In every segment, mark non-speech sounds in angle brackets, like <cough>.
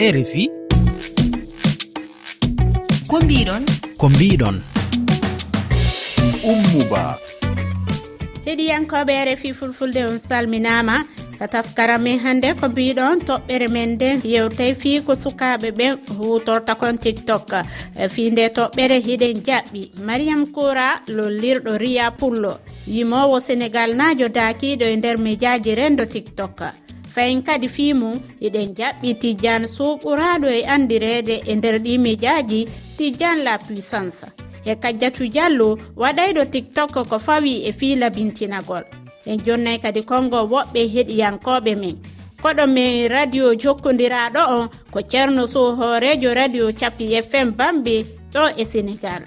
rfi ko mbiɗon ko mbiɗon ummuba. Heɗiyankoɓe rfi fulfulde on salminama ka taskara min hannde ko mbiɗon toɓɓere men nden yewtay fii ko sukaɓe ɓen hutorta kon tiktok. Fii nde toɓɓere hiɗen jaɓɓi. Mariam koura lollirɗo riya pullo. Yimowo sénégal najo dakiɗo e nder médiaji rendo tiktok. fayin kadi fi mum eɗen jaɓɓi tijjan suɓuraɗo e andirede e nder ɗi médiaji tijjan la puissance. E kajjatu diallo waɗayɗo tiktok ko fawi e fiila labintinagol en jonnayi kadi kongo woɓɓe heɗiyankoɓe men. Koɗo min radio jokkodiraɗo on ko ceerno sow hoorejo radio capi fm bambe ɗo e sénégal.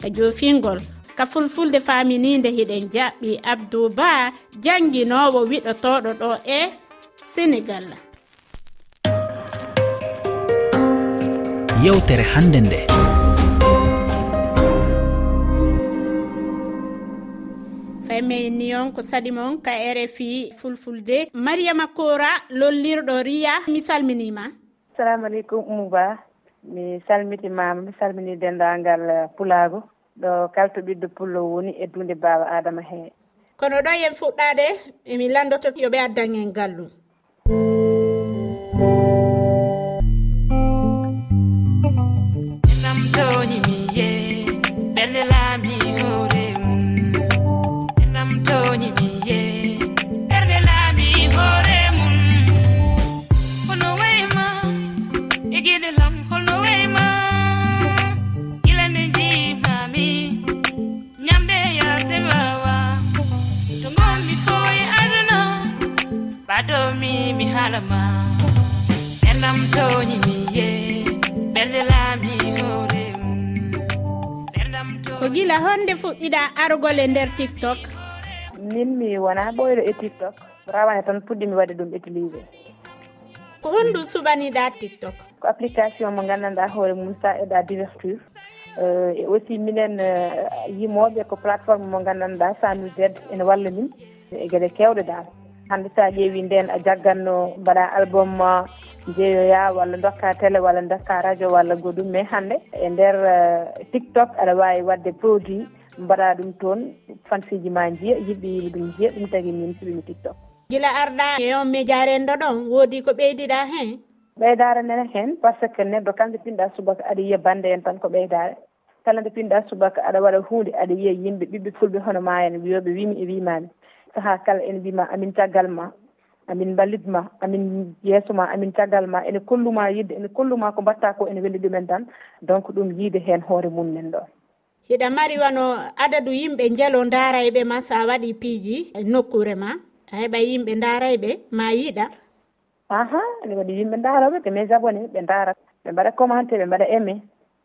Ka jofingol ka fulfulde faminide hiɗen jaɓɓi abdou ba janguinowo wiɗotoɗo ɗo e sénégal. Yewtere hannde nde. Fayimeyenni on ko saɗi mon ka rfi fulfulde. Mariama kora lollirɗo riya mi salminima. Assalamu aleykum umouba mi salmitimama mi salmini dendagal uh, pulago. Ɗo kalto ɓiɗɗo pullo woni e dunde baba adama hee kono ɗo yen fuɗɗade emi landoto yoɓe addan en gallum thank you e nder tiktok? Min mi wona ɓoyɗo e tiktok. Rawane tan puɗɗimi waɗde ɗum utilisé ko honɗum suɓaniɗa tiktok? Ko application mo gandanɗa hoore mum sa eɗa diverture eh, e aussi minen eh, yimoɓe ko plateforme mo gandanɗa sami zed ene walla min e gueɗe kewɗe dal. Hande sa ƴeewi nden a jagganno mbaɗa album ma jeeyoya walla dokka télé walla dokka radio walla goɗɗum mais e hande e nder eh, tiktok aɗa wawi wadde produit mbaɗa ɗum toon fansiji ma jiya yimɓe yiɓe ɗum jiya ɗum tagi min suɓimi tiktok. Gila arɗa e on miijaare ɗon woodi ko ɓeydiɗa hen? Ɓeydare nene hen par ce que neɗɗo kala nde pinɗa subaka aɗa yiya bande en tan ko ɓeydare. Kala nde pinɗa subaka aɗa waɗa hunde aɗa yiya yimɓe ɓiɓɓe fulɓe hono ma en wiyoɓe wimi e wimami saaha kala ene mbima amin caggal ma amin ballitma amin yeeso ma amin caggal ma ene kolluma yidde ene kolluma ko mbatta ko ene welli ɗumen tan. Donc ɗum yiide hen hoore mum nen ɗon hiɗa mari wano adadu yimɓe jelo darayɓe ma sa waɗi piiji e nokkure ma a heɓa yimɓe darayɓe ma yiɗa. Aha ene waɗi yimɓe daroɓe ɓe mes abonné ɓe dara ɓe mbaɗa commenté ɓe mbaɗa aimé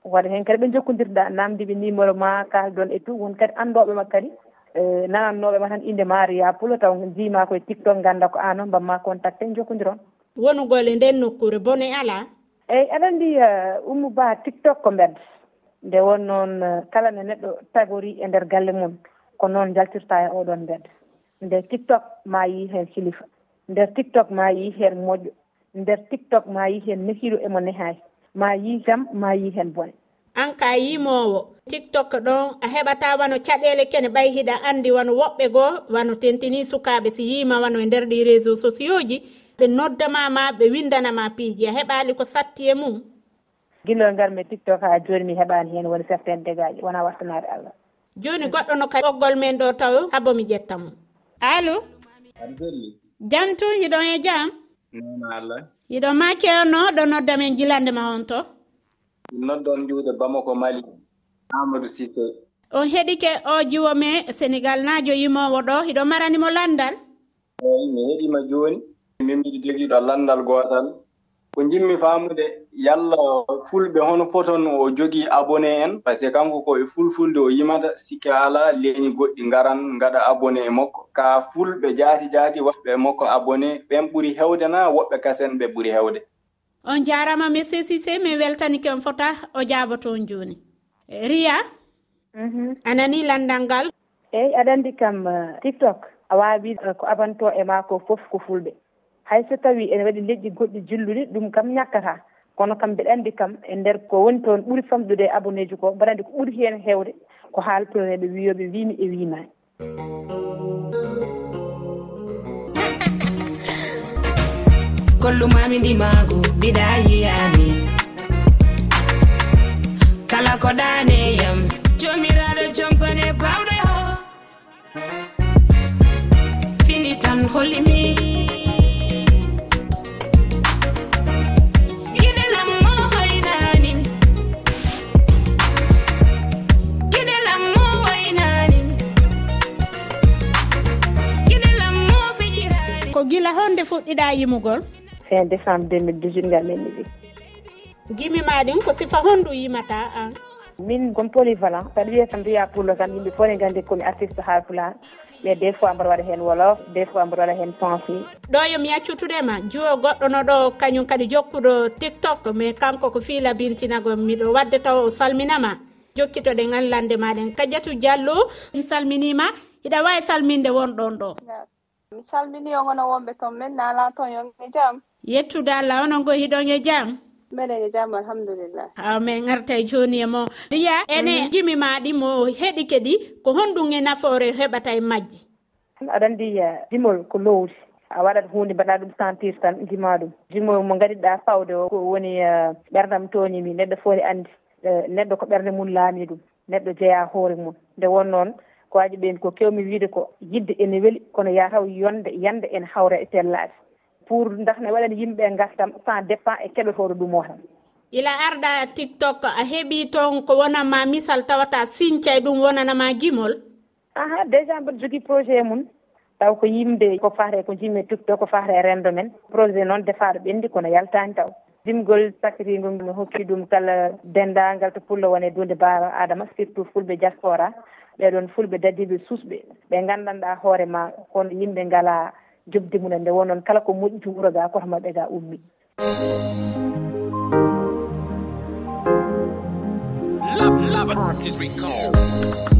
waɗa hen kadi ɓe jokkodirɗa namdiɓe numéro ma kaldon e tout won kadi andoɓe ma kadi e nanannoɓe ma tan inde maria pulo taw jima koye tiktok ganda ko an o mbamma contacté jokkodiron wonugole nden nokkure bone ala. Eyyi aɗa andi ummu uh, ba tiktok ko mbedda. nde won noon eh, kala nde neɗɗo tagori e nder galle mum ko noon jaltirta e oɗon mbedda nder tiktok ma yi hen silifa nder tiktok ma yi hen moƴƴo. Nder tiktok ma yi hen nehiɗo emo nehay ma yi jam ma yi hen bone. An ka yimowo tiktok ɗon a heɓata wano caɗele kene ɓay hiɗa andi wano woɓɓe goo wano tentini sukaɓe si yima wano e nder ɗi réseau sociaux ji. Ɓe noddamama ɓe windanama piiji. A heɓali ko satti e mum. guila garmi tiktok ha joni mi heɓani hen woni certaine dégaji wona wattanade allah. Joni goɗɗo no ka ɓoggol men ɗo taw haabo mi ƴettamo allo? Aɗa selli. Jam tun yiɗon e jam? Nana allah. Yiɗon ma kewno ɗo nodda men jilande ma on to? Noddon juuɗe bamako mali. Amadou sisé on heɗike o jiwo me sénégal najo yimowo ɗo hiɗo maranimo landal? Eyi mi heɗima joni min mbiɗi jogiiɗo landal gotal ko jimmi faamude yalla fulɓe hono foton o jogii abonné en par ce que kanko koye fulfulde o yimata sikki alaa leeñi goɗɗi ngaran ngaɗa abonné e makko. Ka fulɓe jaati jaati woɓɓe makko abonné ɓen ɓuri heewde na woɓɓe kasen ɓe ɓuri heewde. On jaarama monsieur sisé min weltanike on fota o jaaba toon jooni. Riya? Mhm. A nani landal ngal? Eyyi aɗa anndi kam eh, tiktok. A waawi eh, ko abanto e ma ko fof ko fulɓe. hay so tawi ene waɗi leƴƴi goɗɗi jilluɗi ɗum kam ñakkata. Kono kam mbeɗa anndi kam e ndeer ko woni toon ɓuri famɗude e abonné ji ko mbaɗa anndi ko ɓuri heen heewde ko haaltoreeɓe wiyooɓe wiimi e wiimaani <laughs> kollumami ndimaago mbiɗa yiyaani. Kala ko ɗaaneyam jomiraɗo jompane bawɗe ho. Fini tan hollimi fuɗɗiɗa yimugol? Fin décembre 2018 ngal min yiɗi gimi maɗin ko sifa honɗum yimata an min gon polyvalent saɗa wiya tan mbiya pullo tan yimɓe fof ne gandi komi artiste ha pulan mais des fois mbaɗa waɗa heen wolof des fois mbaɗa waɗa heen pensé ɗo yomi yaccutudema juwo goɗɗo no ɗo kañum kadi jokkuɗo tiktok mais kanko ko fiila bintinago miɗo wadde taw o salminama. Jokkitoɗen anlande maɗen. Kadiatu diallo mi salminima. Iɗa wawi salminde won ɗon ɗo mi salmini yongono wonɓe toon min nala toon yonge jam. Yettude allah onon go hiɗon e jam? Meɗen e jam alhamdulillah. Min garta e joni e mo. Riya ene jimi maɗi mo heɗi keɗi ko honɗum e nafoore heɓata e majji aɗa andi eh, jimol ko lowdi a waɗat hunde mbaɗa ɗum sentir tan jima ɗum. Jimol mo gadiɗa fawde o ko woni eh, ɓerdam toñimi neɗɗo fof ne andi eh, neɗɗo ko ɓerde mum laami ɗum. Neɗɗo jeeya hoore mum nde won noon ko waji ɓen ko kewmi wiide ko yidde ene weeli kono yataw yonde yande ene hawra e sellade pour dakne waɗani yimɓe gartam sans dépend e keɗotoɗo ɗum o tan. Ila arɗa tiktok a heeɓi toon ko wonanma misal tawata sincay e ɗum wonanama gimol? Aha déjà mbiɗa jogui projet mum taw ko yimde ko fate ko jimmi tiktok ko fate rendo men. Projet noon defaɗo ɓendi kono yaltani taw. dimgol sakitingol mi hokki ɗum kala dendagal to pullo wone dunde baba adama surtout fulɓe diaspora. Ɓeɗon fulɓe dadiɓe susɓe ɓe gandanɗa hoorema kono yimɓe ngala jobdi mumen. Nde wonon kala ko moƴƴi to wuuro ga koto maɓɓe ga ummi. Love, love is recalled.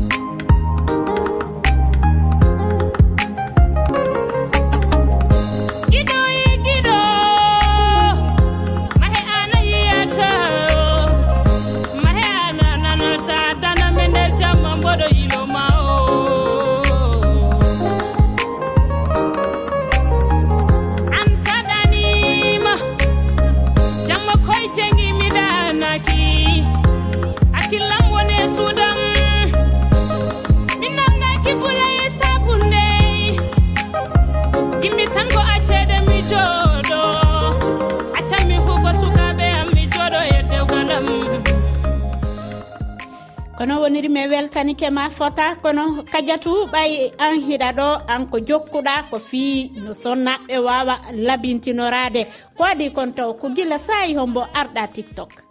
kono woniri mi weltanike ma fota. Kono kadiatu ɓay an hiɗa ɗo an ko jokkuɗa ko fii no sonnaɓe wawa labintinorade. Ko waɗi kon taw ko gila sayi hombo arɗa tiktok.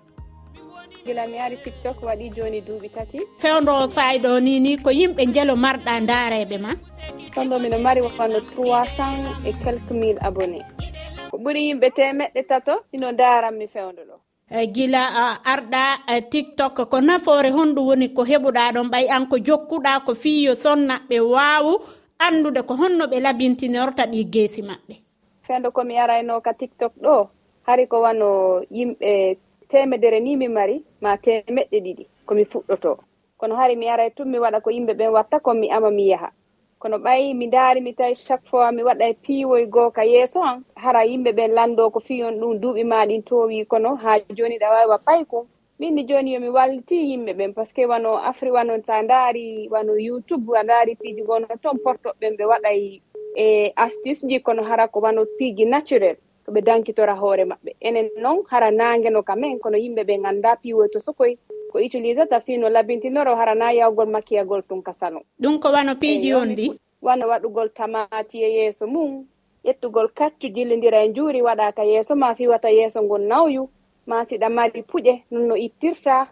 gila mi ari tiktok waɗi joni duuɓi tati. Fewdo sayi ɗo ni ni ko yimɓe jelo marɗa dareɓe ma. Tondo miɗo mari wonno trois cent et quelque mille abonné ko ɓuuri yimɓe temeɗɗe tato ino daranmi fewdo ɗo. Eh, gila arɗa e, tiktok ko nafoore honɗum woni ko heɓuɗa ɗon ɓay an ko jokkuɗa ko fiyo sonnaɓe wawu andude ko honno ɓe labintinorta ɗi geesi maɓɓe. Fendo komi yarayno ka tiktok ɗo hari ko wano yimɓe temedere ni mi mari ma temeɗɗe ɗiɗi komi fuɗɗoto. Kono hari mi aray tun mi waɗa ko yimɓe ɓen watta kon mi ama mi yaha. Kono ɓayi mi daari mi tawi chaque fois mi waɗa piiwoy goo ka yeeso an hara yimɓe ɓen lanndo ko fiyon ɗum duuɓi maɗin towi kono haa jooni ɗa wawi wa paykum minni jooni yomi walliti yimɓe ɓen par ce que wano afri wano sa ndaari wano youtube a ndaari piiji gono toon portoɓɓen ɓe waɗay e astuce ji kono hara ko wano piiji naturel. ko ɓe dankitora hoore maɓɓe. Enen noon hara nangeno kamen kono yimɓe ɓe ganda piwoyto sokoy ko utilise ta fi no labintinoro hara na yawgol makkiyagol tun ka salon ɗum ko wano piiji on ɗi wano waɗugol tamati e yeeso mum ƴettugol kaccu jillidira e njuuri waɗa ka yeeso ma fiwata yeeso ngol nawyu ma siɗa mari puƴe non no ittirta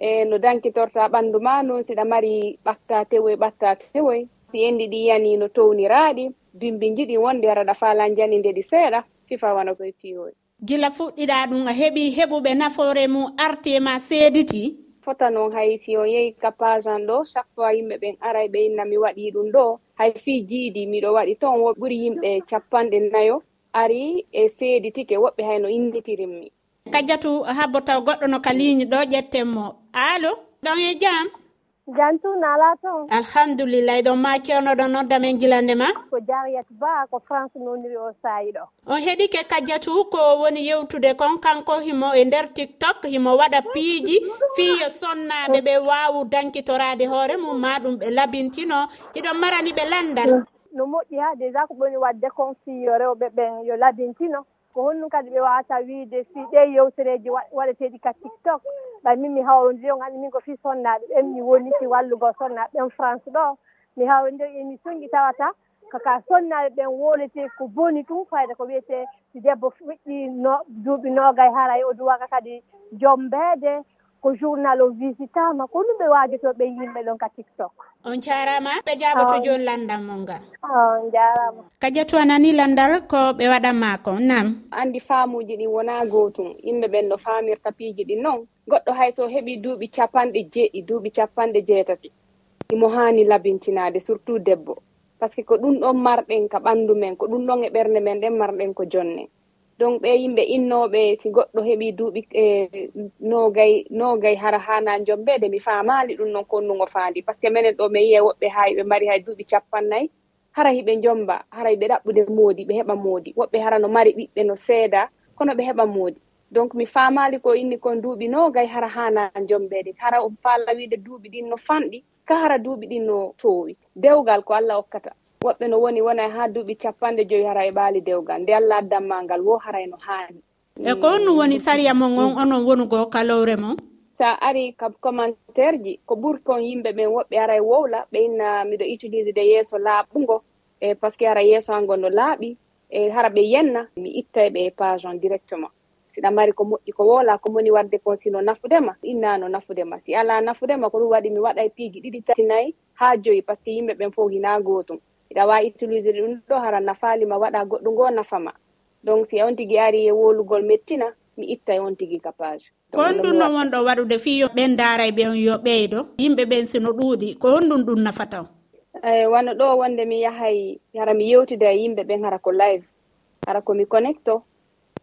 e no dankitorta ɓanndu ma noon siɗa mari ɓatta tewoy ɓatta tewoy. Si enndi ɗi yani no towniraaɗi bimbi jiɗi wonde haraɗa faalanjani nde ɗi seeɗa. sifawana koye piiwoy gila fuɗɗiɗa ɗum a heɓi heɓuɓe nafoore mum arti ma seediti. Fota noon hay si on yehi capage an ɗo chaque fois yimɓe ɓen aray ɓe inna mi waɗi ɗum ɗo hay fii jiidi miɗo waɗi. Toon ɓuri yimɓe capanɗe nayo ari e seeditike woɓɓe hayno innitirinmi kadiatu habbo taw goɗɗo no ka ligne ɗo ƴettenmo alo ɗon e jam jantu nala toon alhamdoulillahi ɗon ma kewnoɗo nodda men gilande ma? Ko jariyat ba ko france noniri o saayi ɗo on heeɗike kadiatu ko woni yewtude kon kanko himo e nder tiktok himo waɗa piiji fiyo sonnaɓe ɓe wawu dankitorade hoore mum ma ɗum ɓe labintino. Hiɗon marani ɓe landal. No moƴƴi ha déjà ko ɓoni wadde kon fiyo rewɓe ɓen yo labintino. ko honnum kadi ɓe wawata wiide si ɗe yewtereji waɗeteɗi ka tiktok. Ɓay min mi hawrondiri on andi min ko fii sonnaɓe ɓen mi woni si wallugol sonnaɓe ɓen france ɗo. Mi hawrondir émission ji tawata kaka sonnaɓe ɓen wolete ko boni tum fayda ko wiyete si debbo fuɗɗi duuɓi nogay haray o duwaka kadi jombeede. ko journal o visitama ko ɗum ɓe waajotoɓe yimɓe ɗon ka tiktok. On jarama ɓe jaɓoto ah. joni landal mo ngal. Ah, on jarama. Kadiatu a nani landal ko ɓe waɗanma ko nam andi faamuji ɗin wona gotum yimɓe ɓen no famirta piiji ɗin noon goɗɗo hay so heeɓi duuɓi capanɗe jeeɗi duuɓi capanɗe jeetati imo hani labintinade surtout debbo. Par ce que ko ɗum ɗon marɗen ka ɓandu men ko ɗum ɗon e ɓernde men ɗen marɗen ko jonne donc ɓe yimɓe innoɓe si goɗɗo heeɓi duuɓi e, nogay nogay hara hana jombede mi famali ɗum noon konnugo faandi. Par ce que minen ɗo mi yiya woɓɓe hay ɓe mari hay duuɓi capannayyi hara hiɓe jomba hara ɓe ɗaɓɓude moodi ɓe heɓa moodi. Woɓɓe hara no mari ɓiɓɓe no seeda kono ɓe heɓa moodi. Donc mi famali ko inni kon duuɓi nogay hara hana jombede hara o faala wiide duuɓi ɗin no fanɗi ka hara duuɓi ɗin no towi dewgal ko allah hokkata. woɓɓe no woni wona ha duuɓi capanɗe joyi hara e ɓaali dewgal. Nde allah addanma ngal wo haray no haani. E ko on woni sariya mon on onon wonugo kalowre mon? Sa ari ka commentaire ji ko ɓuri kon yimɓe ɓen woɓɓe ara e wowla ɓe inna miɗo utilise de yeeso laaɓugo e par ce que hara yeeso an no laaɓi e hara ɓe yenna mi ittay ɓe e page on directement. Siɗa mari ko moƴƴi ko wola ko moni wadde kon sino nafudema innano nafudema. Si ala nafudema ko ɗum waɗi mi waɗa e piiji ɗiɗi tati nayyi ha joyi par ce que yimɓe ɓen fof hina gotum iɗa wawi utilise ɗum ɗo hara nafalima waɗa goɗɗo ngo nafama donc si on tigui ari e wolugol mettina mi ittay e on tigui capage ko honɗum no wonɗo waɗude fi yo ɓen daaray ɓe on yo ɓeydo? Yimɓe ɓen sino ɗuuɗi. Ko honɗum ɗum nafata o eyi eh, wano ɗo wonde mi yahay hara mi yewtida e yimɓe ɓen hara ko live. Hara komi connecto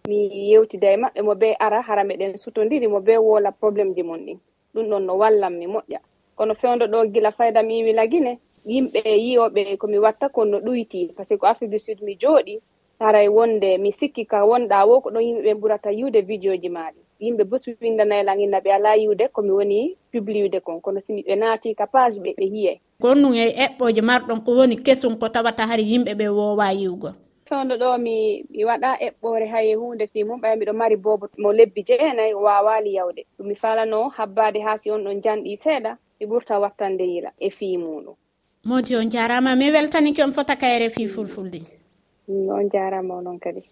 mi yewtida e maɓɓe mo be ara hara meɗen sutodiri mo be wola probléme ji mon ɗin. Ɗum ɗon no wallan mi moƴƴa. Kono fewdo ɗo gila fayda mi yiwi lagine yimɓe yiyoɓe komi watta kon no ɗuyti par ce que ko afrique du sud mi jooɗi haray wonde mi sikki ka wonɗa wo ko ɗon yimɓeɓe ɓurata yiwde vidéo ji maɗi yimɓe bos windanaylan inna ɓe ala yiwde komi woni publiude kon kono simi ɓe naati ka page ɓe ɓe yiyay kono ɗum e eɓɓoje marɗon ko woni kesum ko tawata hari yimɓe ɓe wowa yiwgo fewdo ɗo mi mi waɗa eɓɓore hay hunde fi mum ɓay mbiɗo mari bobo mo lebbi jeenayi wawali yawde. Ɗum mi falano habbade ha si on ɗon janɗi seeɗa mi ɓurta wattande yila e fi muɗum modi on jarama. Mi weltaniki on fota kayre fi fulfulde. Mm, on jarama onon kadi.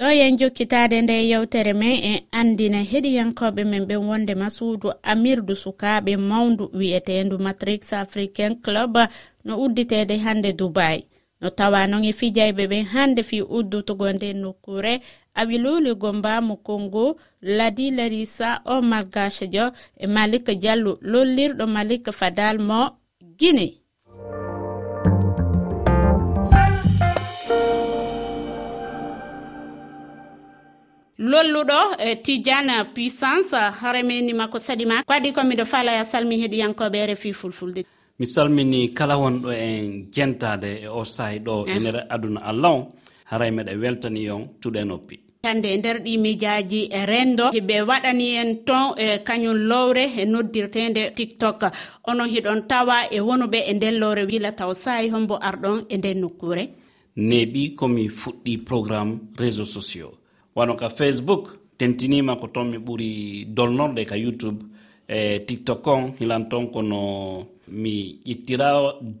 Ɗo yen jokkitade nde yewtere men en andina heɗiyankoɓe men ɓen wondema suudu amirdu sukaɓe mawdu wi'etendu matrix africain club no udditede hande dubai. No tawa non e fijayɓe ɓen hande fi uddutugo nde nokkure awiluligo mbamu kongo ladi larisa o gachejo e malik diallo lollirɗo malik fadal mo guine lolluɗo e tidiane puissance remeni makko saɗima ko adi komiɗo falaya salmi heeɗiyankoɓe e refi fulfulde. Mi salmini kala wonɗo en jentade e, e o sahi ɗo e ah. nder aduna allah o. Haray meɗe weltani on tuɗe noppi. Hande e nder ɗi mijaji e rendo ɓe waɗani en ton e kañum lowre e noddirtede tiktok. Onon hiɗon tawa e wonuɓe e nden lowre wila taw sahi hombo arɗon e nden nokkure neɓi komi fuɗɗi programme réseau sociaux. wano ka facebook tentinima ko toon mi ɓuri dolnorde ka youtube e tiktok on hilan toon kono mi ƴittira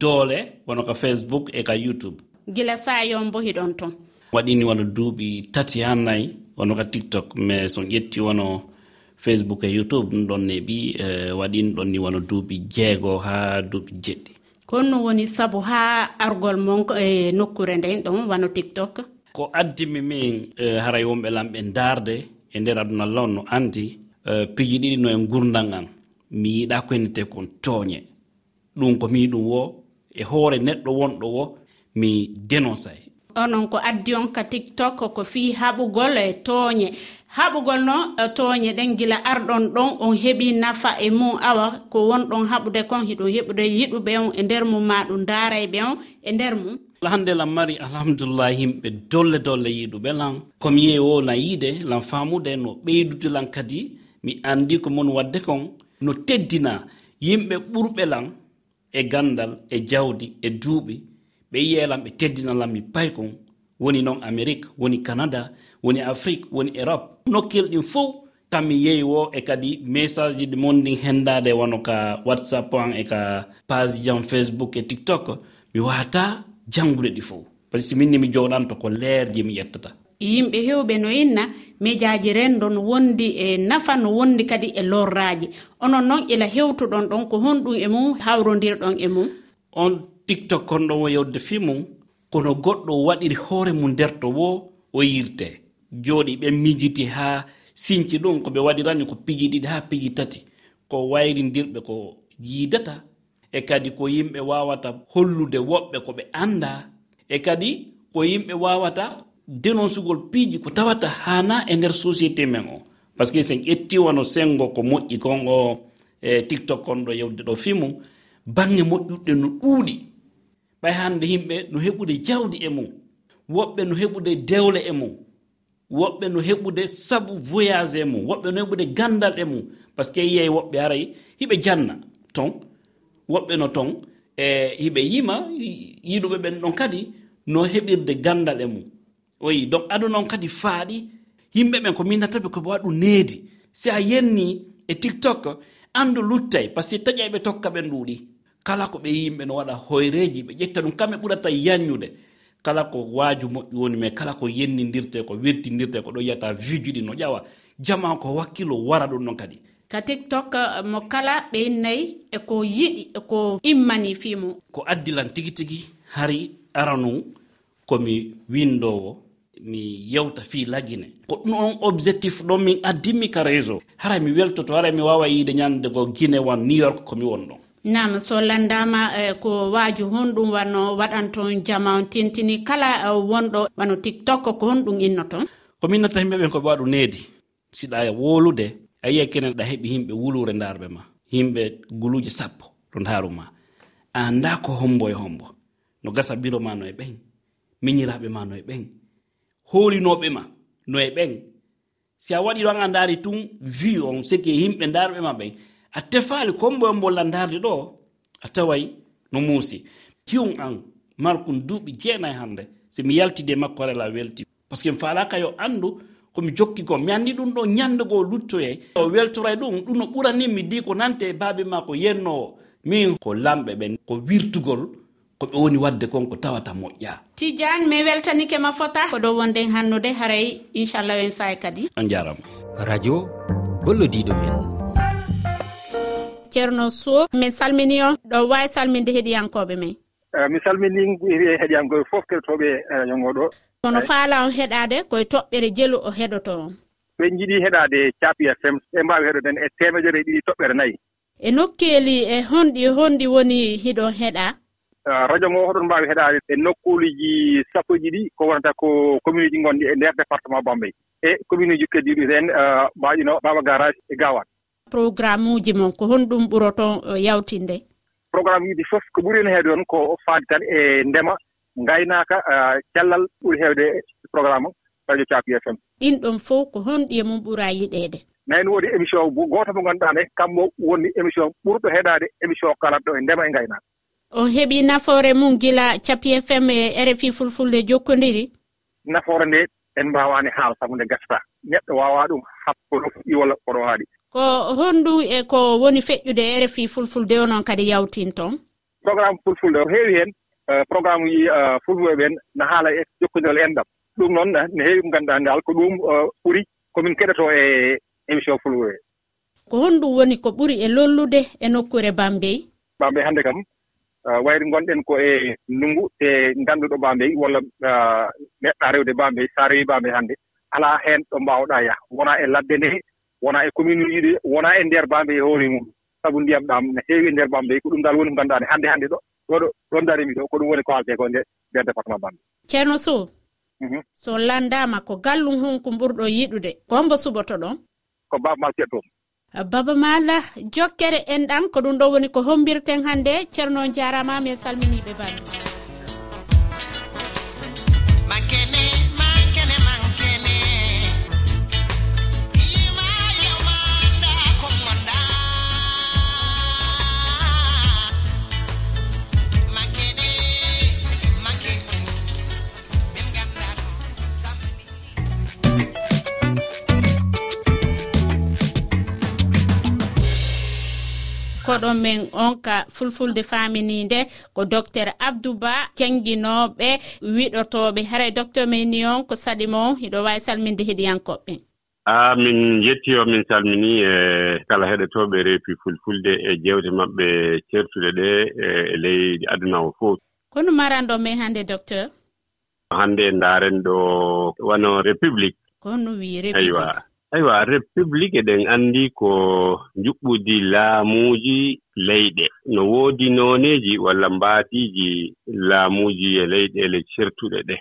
doole wono ka facebook e ka youtube. Gila sayon bo hiɗon ton. Waɗini wono duuɓi tati ha nayi wono ka tiktok mais so ƴetti wono facebook e youtube ɗum ɗon neɓi e waɗini ɗon ni wono duuɓi jeego ha duuɓi jeɗɗi. Konno woni sabu ha argol mon e nokkure nden ɗon wano tiktok. ko addimi min e, haray wonɓe lamɓe darde e nder aduna allah on no andi e, piji ɗiɗi no e gurdal an mi yiɗa ko henete kon tooñe. Ɗum ko mi ɗum wo e hoore neɗɗo wonɗo wo mi dénoncé onon ko addi on ka tiktok ko fi haɓugol e tooñe. Haɓugol no e tooñe ɗen gila arɗon ɗon on heɓi nafa e mum awa ko wonɗon haɓude kon hiɗum heɓude yiɗuɓe on e nder mum ma ɗum daarayɓe on e nder mum hannde lan mari alhamdulillah yimɓe dolle dolle yiɗuɓe lan. Komi yehi o lan yiide lan faamude no ɓeydude lan kadi mi anndi ko mon waɗde kon. No teddina yimɓe ɓurɓe lan e ganndal e jawdi e duuɓi. Ɓe yiyelan ɓe teddina lan mi pay kon. Woni noon amérique woni canada woni afrique woni europe. Nokkel ɗin fof kammi yehi wo e kadi message ji ɗi mon ndin henndade wono ka whatsapp an e ka page jan facebook e tiktok. Mi wata janngude ɗi fof. Par ce que minni mi joɗanto ko leerje mi ƴettata. Yimɓe hewɓe no inna mijaji no wondi e nafa no wondi kadi e lorraji onon noon ila hewtuɗon ɗon ko honɗum e mum hawrodirɗon e mum. On tiktok kon ɗon o yewde fi mum kono goɗɗo waɗiri hoore mum nderto wo o yirte jooɗi ɓe mijiti haa sinci ɗum ko ɓe waɗirani ko piji ɗiɗi haa piji tati. Ko wayrindirɓe ko yiidata e kadi ko yimɓe wawata hollude woɓɓe ko ɓe anda e kadi ko yimɓe wawata dénoncegol piiji ko tawata hana e nder société men o. Par ce que sen ƴetti wono sengo ko moƴƴi kon o e tiktok kon ɗo yewde ɗo fimu bange moƴƴuɗɗe no ɗuuɗi. Ɓay hande yimɓe no heɓude jawdi e mum woɓɓe no heɓude dewle e mum woɓɓe no heɓude sabu voyage e mum woɓɓe no heɓude gandal e mum par ce que yiyey woɓɓe aray hiɓe janna. Ton woɓɓe no ton e hiɓe yima yiɗuɓe ɓen ɗon kadi no heɓirde gandal e mum. Oyi donc aɗa noon kadi faaɗi yimɓe ɓen ko minnataɓe koɓe waɗu needi. Si a yenni e tiktok andu luttay par ce que taƴayɓe tokka ɓen ɗuuɗi. Kala ko ɓe yimɓe no waɗa hoyreji ɓe ƴetta ɗum kamɓe ɓurata yanñude. Kala ko waaju moƴƴi woni mais kala ko yennidirte ko wertidirte ko ɗo yiyata vijuɗi no ƴawa. Jama ko wakkilo wara ɗum ɗon kadi. ka tiktok eh, mo kala ɓe nayi eko yiɗi eko immani fimo ko addilan tigi tigi hari aranu komi windowo mi yewta fi lagine. Ko ɗum on objectif ɗon min addinmi ka réseau. Hara mi weltoto hara mi wawa yiide ñande go guine wan new york komi won ɗon nam so landama eh, ko waaju honɗum wanno waɗanton jama tintini kala uh, wonɗo wano tiktok ko honɗum innoton? Komin natta yimɓeɓen koɓe waɗu needi siɗa e wolude a yiya kene ɗa heɓi yimɓe wulure darɓe ma yimɓe guluuje sappo to ndaaru ma. Anda ko hombo e hombo no gasa biro ma no e ɓen miñiraɓe ma no e ɓen holinoɓe ma no e ɓen. Si a waɗi ɗon a ndaari tun vi on siki e yimɓe darɓe ma ɓen. A tefaali e mbolla ndaarde ɗo a taway no muusi. Kiwum an markum duuɓi jeenayi hannde si mi yaltide makko rela welti. Par ce que mi faalaka yo anndu komi jokki ko mi anndi ɗum ɗo ñanndugo luttoye. O weltoray ɗum ɗum no ɓuranimmi di ko nante e baabe ma ko yennowo min ko lamɓe ɓen ko wirtugol ko ɓe woni wadde kon ko tawata moƴƴa. Tidiane mi weltanike ma fota. Ko ɗo wonden hannude haray inchallah en saye kadi. On jarama. Radio gollodiɗo men. Ceerno sow min salmini on. Ɗo wawi salminde heeɗiyankoɓe men. Eh, mi salmini e heɗiyankoɓe fof keɗotoɓe eh, yongo ɗo kono eh, faala on heɗade koye toɓɓere jelu o heɗoto on? ɓe jiiɗi heɗade capi fm ɓe mbawi heɗoden e temedere ɗiɗi toɓɓere nayyi. E nokkeli e honɗi e honɗi woni hiɗon heɗa? Radio ngo hoɗon mbawi heɗade e nokkuuliji sappoji ɗi ko wonata ko commune uji gonɗi e nder département bambey. E commune uji keddiɗi hen mbaƴino baba garage e gawat programme uji mon ko honɗum ɓuroton yawtinde. programme :fra uji fof ko ɓuri heede on ko faade tan e ndema ngaynaaka cellal ɓuri heewde programme :fra radio capi FM ɗiin ɗoon fof ko honɗi e mum ɓuraa yiɗeede. Nayno woodi émission :fra gooto mo ngannduɗaa ne kammo woni émission ɓurɗo heɗaade émission :fra kalatɗo e ndema e ngaynaaka. On heeɓii nafoore mum gila capi FM e RFI fulfulde jokkondiri nafoore nde en mbaawani haal sabu nde gasata neɗɗo waawaa ɗum habde fuɗɗi walla kono haaɗi ko honɗum e ko woni feƴƴude rfi fulfulde o noon kadi yawtinton programme fulfulde o heewi heen euh, programme uji euh, fulwoɓe en no haala e jokkondirol e enɗam. Ɗum noon ne heewi mo ngannduɗaa ndaal ko ɗum euh, ɓuri komin keɗoto e émission fulwoɓe ko honɗum woni ko ɓuri e lollude e nokkure bambey? Bambey hannde kam wayri gonɗen ko e ndunngu te ngannduɗo bambey walla meɗɗa rewde bambey sa rewi bambey hannde alaa heen ɗo mbaawɗaa yaha. Wonaa e ladde nde wonaa e commune uji ɗi wonaa e ndeer Bambey e hoore mum. Sabu ndiyam ɗam ne heewi e ndeer Bambey ko ɗum dal woni ko ne hannde hannde ɗo ɗoɗo ɗon darimi ɗo ko ɗum woni ko haaletee ko ndeer département Bambey ceerno Sow mhm. so landama ko gallum honko ɓurɗo yiɗude gombo suɓoto ɗon? Ko babamal keɗotomi baba mala jokkere enɗan ko ɗum ɗo woni ko hombirten hannde ceerno jarama min salminiɓe bami keɗotoɗon men on ka fulfulde faminide ko docteur abdou ba jangguinoɓe wiɗotoɓe. Haray docteur men ni on ko saɗimo hiɗo wawi salminde heɗiyankoɓɓe a min jetti o min salmini e kala heɗotoɓe reefi fulfulde e jewte maɓɓe certuɗe ɗe e ley aduna o fof kono maranɗo men hannde docteur? Hannde ndaaren ɗo wano république. Kono wii république. aywa république eɗen anndi ko juɓɓudi laamuuji leyɗe. No woodi nooneeji walla mbaatiiji laamuuji e leyɗeele certuɗe ɗe.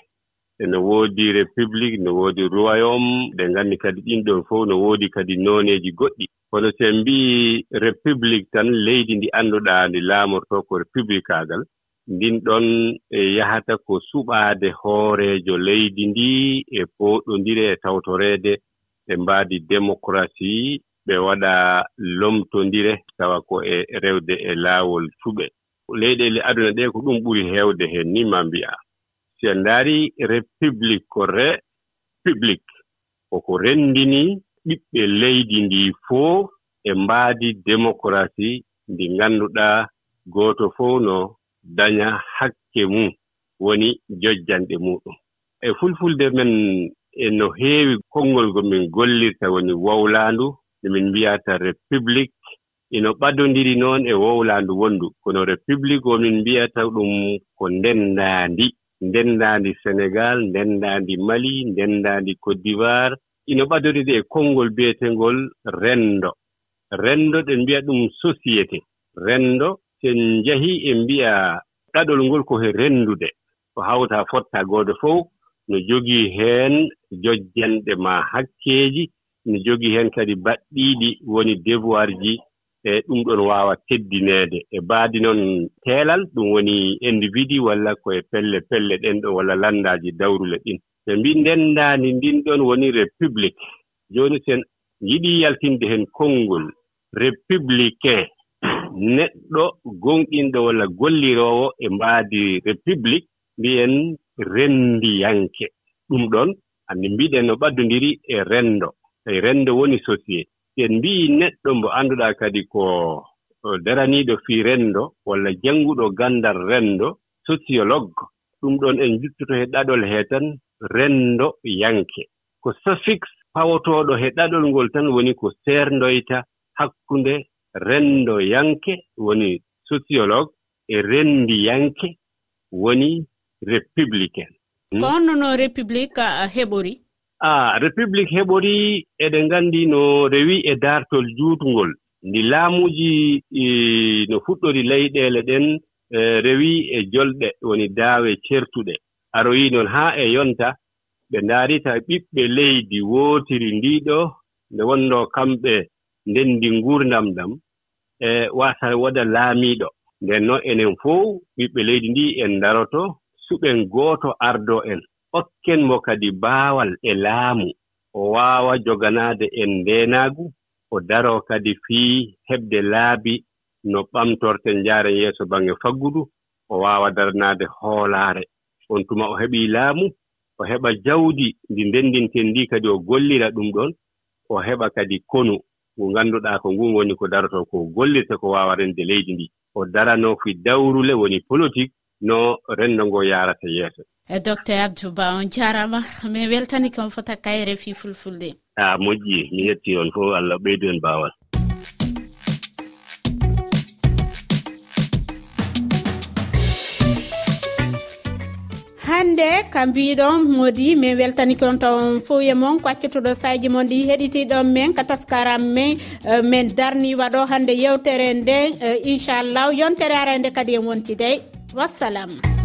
Ene woodi république no woodi royaume ɗe nganndi kadi ɗin ɗon fof no woodi kadi nooneeji goɗɗi. Kono so en mbi'i république tan leydi ndi annduɗaa ndi laamortoo ko républicaagal ndin ɗon e yahata ko suɓaade hooreejo leydi ndi e pooɗondire e tawtoreede ɓe mbaadi démocratie ɓe waɗa lomtondire tawa ko e rewde e laawol cuɓe leyɗele aduna ɗe ko ɗum ɓuri heewde heen ni ma mbi'a. Si en ndaari république ko re public koko renndini ɓiɓɓe leydi ndi fof e mbaadi démocratie ndi ngannduɗaa gooto fof no daña hakke mum woni jojjanɗe muɗum. E fulfulde men e no heewi konngol ngo min gollirta woni wowlaandu nde min mbiyata république ino ɓadondiri noon e wowlaandu wonndu. Kono république o min mbiyata ɗum ko ndenndaandi. Ndenndaandi sénégal ndenndaandi mali ndenndaandi côte d'ivoire. E ino ɓadondiri e konngol biyeteengol renndo renndo ɗen mbiya ɗum société. Renndo sen njahii e mbiya ɗaɗol ngol ko he renndude ko hawta fotta gooto fof no jogii heen jojjanɗe maa hakkeeji no jogii heen kadi baɗɗiiɗi woni devoir ji e ɗum ɗon waawa teddineede. E baadi noon teelal ɗum woni individu walla koye pelle pelle ɗen ɗon walla lanndaaji dawrule ɗin. Ɓe mbi ndenndaani ndin ɗon woni république. Jooni sen yiɗii yaltinde heen konngol républicain neɗɗo gonɗinɗo walla golliroowo e mbaadi république mbiyen renndiyanke ɗum ɗon anndi mbiɗen no ɓaddondiri e renndo e renndo woni société. Si en mbii neɗɗo mbo annduɗaa kadi ko daraniiɗo fii renndo walla jannguɗo ganndal renndo sociologue. Ɗum ɗon en juttoto he ɗaɗol hee tan renndo yanke ko suffixe pawotooɗo he ɗaɗol ngol tan woni ko seerndoyta hakkunde renndo yanke woni sociologue e renndi yanke woni républicaine hmm? ko honno no république heɓori? A république heɓori eɗen nganndi no rewi e daartol juutngol. Ndi laamuuji no fuɗɗori leyɗeele ɗen e, rewi e jolɗe woni daawe certuɗe. Aroyi noon haa e yonta ɓe ndaarita ɓiɓɓe leydi wootiri ndiiɗo nde wonnoo kamɓe ndenndi nguurdam ɗam e waasa waɗa laamiiɗo. Nden noon enen fof ɓiɓɓe leydi ndi en ndaroto suɓen gooto ardo en hokken mo kadi baawal e laamu o waawa joganaade en ndeenaagu o daroo kadi fii heɓde laabi no ɓamtorten njaaren yeeso baŋnge faggudu o waawa daranaade hoolaare. On tuma o heɓii laamu o heɓa jawdi ndi ndenndinten ndi kadi o gollira ɗum ɗon o heɓa kadi konu ngu ngannduɗaa ko ngun woni ko darotoo ko gollirta ko waawa rende leydi ndi. O daranoo fi dawrule woni politique no renndo ngo yarata yeeso. E docteur abdou ba on jarama. Min weltani kon fota kayre fi fulfulde. A moƴƴi. Mi yetti on fof allah ɓeydu en mbawal hannde ka mbiɗon modi min weltani weltaniki on ton e moon ko kwaccotoɗo saji moon ɗi heɗitiɗon men ka taskaram men e, min darni waɗo hannde yewtere nden e, inchallah yontere arande kadi e wontidey wassalam.